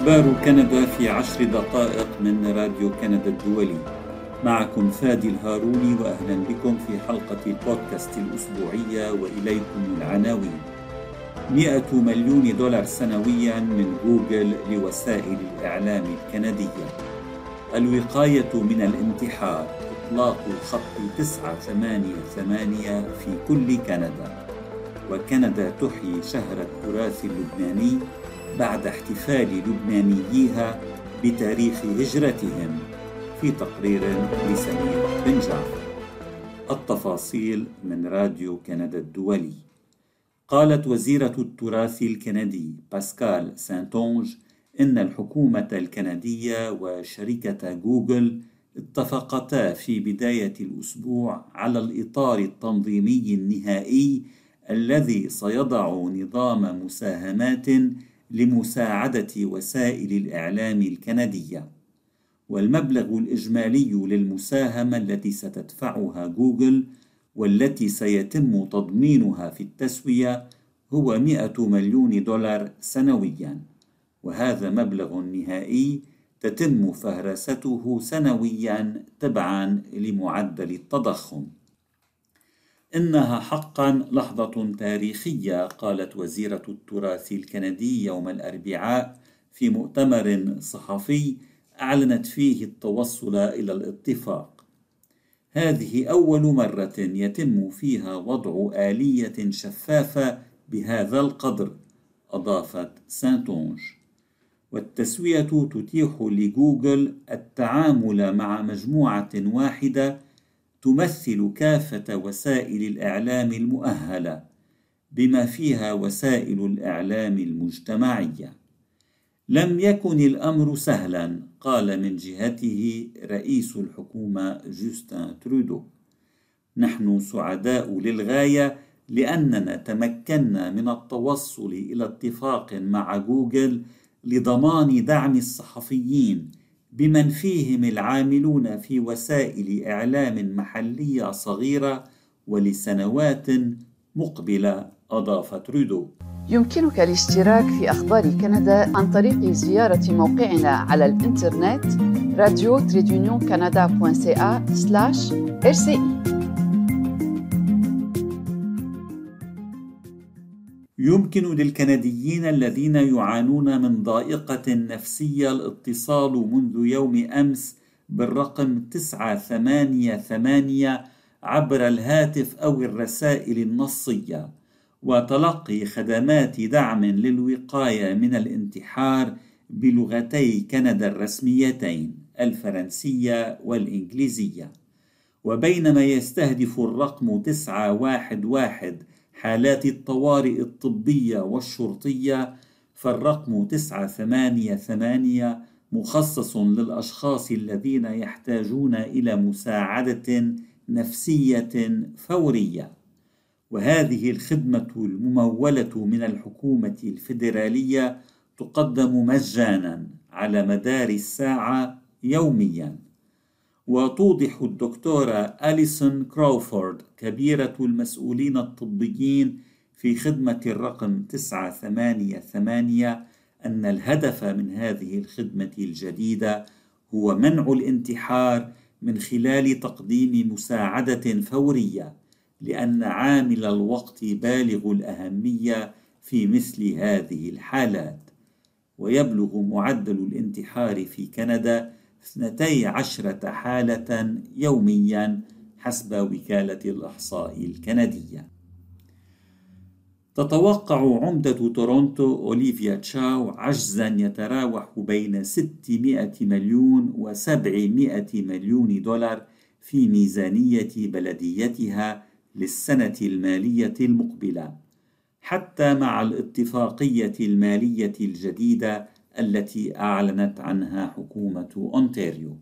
أخبار كندا في عشر دقائق من راديو كندا الدولي. معكم فادي الهاروني وأهلا بكم في حلقة البودكاست الأسبوعية وإليكم العناوين. مئة مليون دولار سنويا من جوجل لوسائل الإعلام الكندية. الوقاية من الانتحار إطلاق خط تسعة ثمانية ثمانية في كل كندا. وكندا تحيي شهر التراث اللبناني بعد احتفال لبنانييها بتاريخ هجرتهم في تقرير لسمير بن جعفر. التفاصيل من راديو كندا الدولي. قالت وزيرة التراث الكندي باسكال سانتونج إن الحكومة الكندية وشركة جوجل اتفقتا في بداية الأسبوع على الإطار التنظيمي النهائي الذي سيضع نظام مساهمات لمساعدة وسائل الإعلام الكندية. والمبلغ الإجمالي للمساهمة التي ستدفعها جوجل والتي سيتم تضمينها في التسوية هو 100 مليون دولار سنويا. وهذا مبلغ نهائي تتم فهرسته سنويا تبعا لمعدل التضخم. إنها حقا لحظة تاريخية قالت وزيرة التراث الكندي يوم الأربعاء في مؤتمر صحفي أعلنت فيه التوصل إلى الاتفاق. هذه أول مرة يتم فيها وضع آلية شفافة بهذا القدر، أضافت سانتونج. والتسوية تتيح لجوجل التعامل مع مجموعة واحدة تمثل كافة وسائل الإعلام المؤهلة بما فيها وسائل الإعلام المجتمعية. لم يكن الأمر سهلا قال من جهته رئيس الحكومة جوستن ترودو. نحن سعداء للغاية لأننا تمكنا من التوصل إلى اتفاق مع جوجل لضمان دعم الصحفيين بمن فيهم العاملون في وسائل إعلام محلية صغيرة ولسنوات مقبلة أضاف ترودو يمكنك الاشتراك في أخبار كندا عن طريق زيارة موقعنا على الإنترنت تريدونيون كندا.ca rci يمكن للكنديين الذين يعانون من ضائقة نفسية الاتصال منذ يوم أمس بالرقم 988 عبر الهاتف أو الرسائل النصية وتلقي خدمات دعم للوقاية من الانتحار بلغتي كندا الرسميتين الفرنسية والإنجليزية. وبينما يستهدف الرقم 911 حالات الطوارئ الطبية والشرطية فالرقم 988 مخصص للأشخاص الذين يحتاجون إلى مساعدة نفسية فورية. وهذه الخدمة الممولة من الحكومة الفيدرالية تقدم مجانا على مدار الساعة يوميا. وتوضح الدكتورة أليسون كروفورد كبيرة المسؤولين الطبيين في خدمة الرقم 988 أن الهدف من هذه الخدمة الجديدة هو منع الانتحار من خلال تقديم مساعدة فورية لأن عامل الوقت بالغ الأهمية في مثل هذه الحالات. ويبلغ معدل الانتحار في كندا اثنتي عشرة حالة يوميا حسب وكالة الإحصاء الكندية. تتوقع عمدة تورونتو أوليفيا تشاو عجزا يتراوح بين 600 مليون و 700 مليون دولار في ميزانية بلديتها للسنة المالية المقبلة حتى مع الاتفاقية المالية الجديدة التي أعلنت عنها حكومة أونتاريو.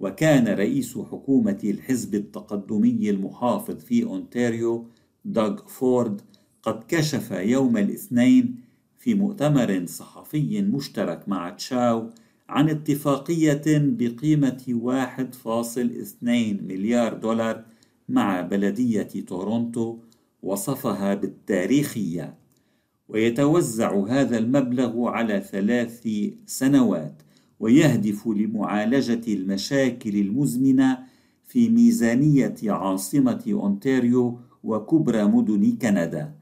وكان رئيس حكومة الحزب التقدمي المحافظ في أونتاريو دوغ فورد قد كشف يوم الاثنين في مؤتمر صحفي مشترك مع تشاو عن اتفاقية بقيمة 1.2 مليار دولار مع بلدية تورونتو وصفها بالتاريخية. ويتوزع هذا المبلغ على ثلاث سنوات ويهدف لمعالجة المشاكل المزمنة في ميزانية عاصمة أونتاريو وكبرى مدن كندا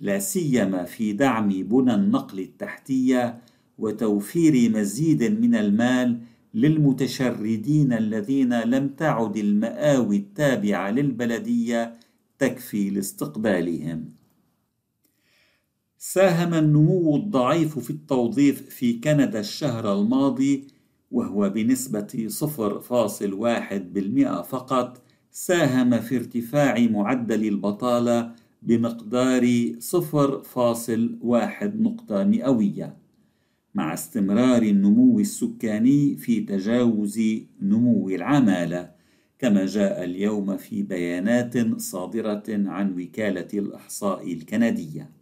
لا سيما في دعم بنى النقل التحتية وتوفير مزيد من المال للمتشردين الذين لم تعد المآوي التابعة للبلدية تكفي لاستقبالهم. ساهم النمو الضعيف في التوظيف في كندا الشهر الماضي وهو بنسبة 0.1% فقط ساهم في ارتفاع معدل البطالة بمقدار 0.1 نقطة مئوية مع استمرار النمو السكاني في تجاوز نمو العمالة كما جاء اليوم في بيانات صادرة عن وكالة الإحصاء الكندية.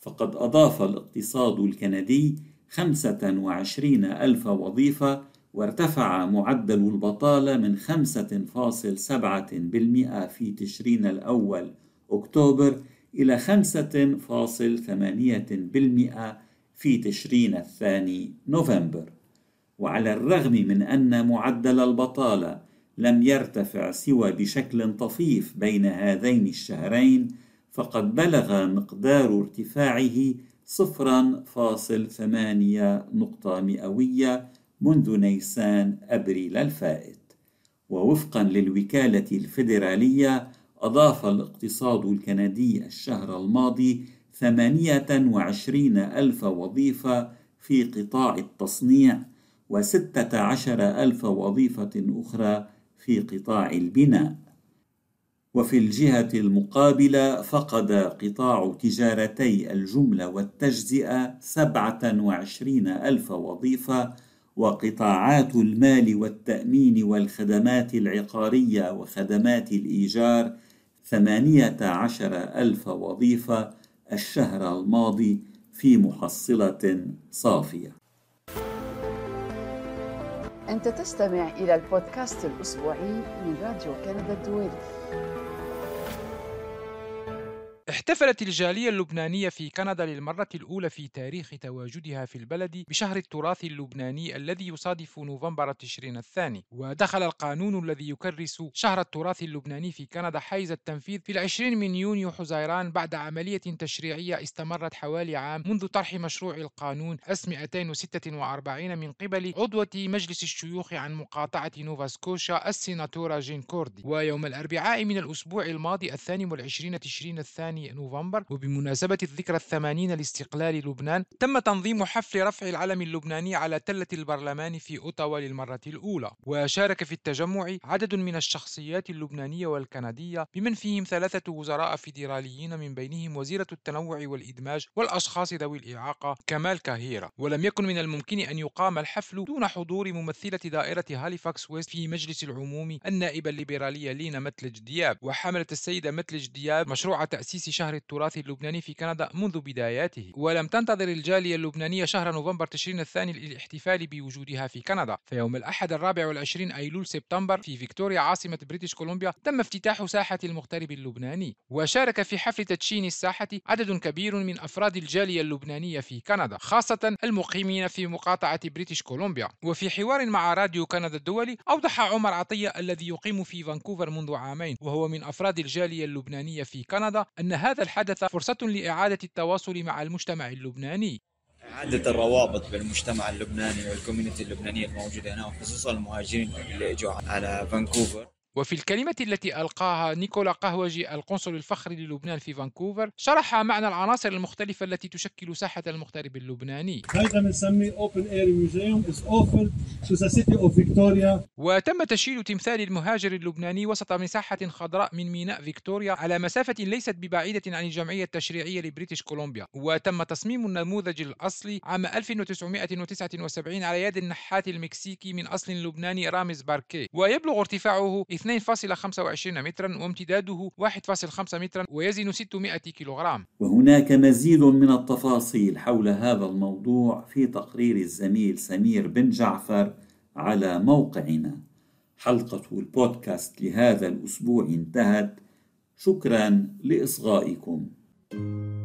فقد أضاف الاقتصاد الكندي 25 ألف وظيفة وارتفع معدل البطالة من 5.7% في تشرين الأول أكتوبر إلى 5.8% في تشرين الثاني نوفمبر. وعلى الرغم من أن معدل البطالة لم يرتفع سوى بشكل طفيف بين هذين الشهرين فقد بلغ مقدار ارتفاعه صفرا فاصل ثمانية نقطة مئوية منذ نيسان أبريل الفائت. ووفقا للوكالة الفيدرالية أضاف الاقتصاد الكندي الشهر الماضي ثمانية وعشرين ألف وظيفة في قطاع التصنيع وستة عشر ألف وظيفة أخرى في قطاع البناء. وفي الجهة المقابلة فقد قطاع تجارتي الجملة والتجزئة سبعة وعشرين ألف وظيفة وقطاعات المال والتأمين والخدمات العقارية وخدمات الإيجار ثمانية عشر ألف وظيفة الشهر الماضي في محصلة صافية. أنت تستمع إلى البودكاست الأسبوعي من راديو كندا الدولي. احتفلت الجالية اللبنانية في كندا للمرة الأولى في تاريخ تواجدها في البلد بشهر التراث اللبناني الذي يصادف نوفمبر تشرين الثاني. ودخل القانون الذي يكرس شهر التراث اللبناني في كندا حيز التنفيذ في العشرين من يونيو حزيران بعد عملية تشريعية استمرت حوالي عام منذ طرح مشروع القانون S 246 من قبل عضوة مجلس الشيوخ عن مقاطعة نوفا سكوشا السيناتورا جين كوردي. ويوم الأربعاء من الأسبوع الماضي الثاني والعشرين تشرين الثاني نوفمبر وبمناسبة الذكرى الثمانين لاستقلال لبنان تم تنظيم حفل رفع العلم اللبناني على تلة البرلمان في أوتاوا للمرة الأولى. وشارك في التجمع عدد من الشخصيات اللبنانية والكندية بمن فيهم ثلاثة وزراء فيدراليين من بينهم وزيرة التنوع والإدماج والأشخاص ذوي الإعاقة كمال كاهيرا ولم يكن من الممكن أن يقام الحفل دون حضور ممثلة دائرة هاليفاكس ويست في مجلس العموم النائبة الليبرالية لينا متلج دياب. وحملت السيدة متلج دياب مشروع تأسيس شهر التراث اللبناني في كندا منذ بداياته ولم تنتظر الجالية اللبنانية شهر نوفمبر تشرين الثاني للاحتفال بوجودها في كندا. فيوم الأحد الرابع والعشرين أيلول سبتمبر في فيكتوريا عاصمة بريتش كولومبيا تم افتتاح ساحة المغترب اللبناني وشارك في حفل تدشين الساحة عدد كبير من أفراد الجالية اللبنانية في كندا خاصة المقيمين في مقاطعة بريتش كولومبيا. وفي حوار مع راديو كندا الدولي أوضح عمر عطية الذي يقيم في فانكوفر منذ عامين وهو من أفراد الجالية اللبنانية في كندا أن هذا الحدث فرصة لإعادة التواصل مع المجتمع اللبناني. إعادة الروابط بين المجتمع اللبناني وال community اللبنانية الموجودة هنا وخصوصا المهاجرين اللي إجوا على فانكوفر. وفي الكلمة التي ألقاها نيكولا قهوجي القنصل الفخري للبنان في فانكوفر شرح معنى العناصر المختلفة التي تشكل ساحة المغترب اللبناني. هذا بنسميه Open Air Museum is offered to the city of Victoria. وتم تشييد تمثال المهاجر اللبناني وسط مساحة خضراء من ميناء فيكتوريا على مسافة ليست ببعيدة عن الجمعية التشريعية لبريتش كولومبيا. وتم تصميم النموذج الأصلي عام 1979 على يد النحات المكسيكي من أصل لبناني رامز باركي ويبلغ ارتفاعه 2.25 مترا وامتداده 1.5 مترا ويزن 600 كيلوغرام. وهناك مزيد من التفاصيل حول هذا الموضوع في تقرير الزميل سمير بن جعفر على موقعنا. حلقة البودكاست لهذا الأسبوع انتهت. شكرا لإصغائكم. thank you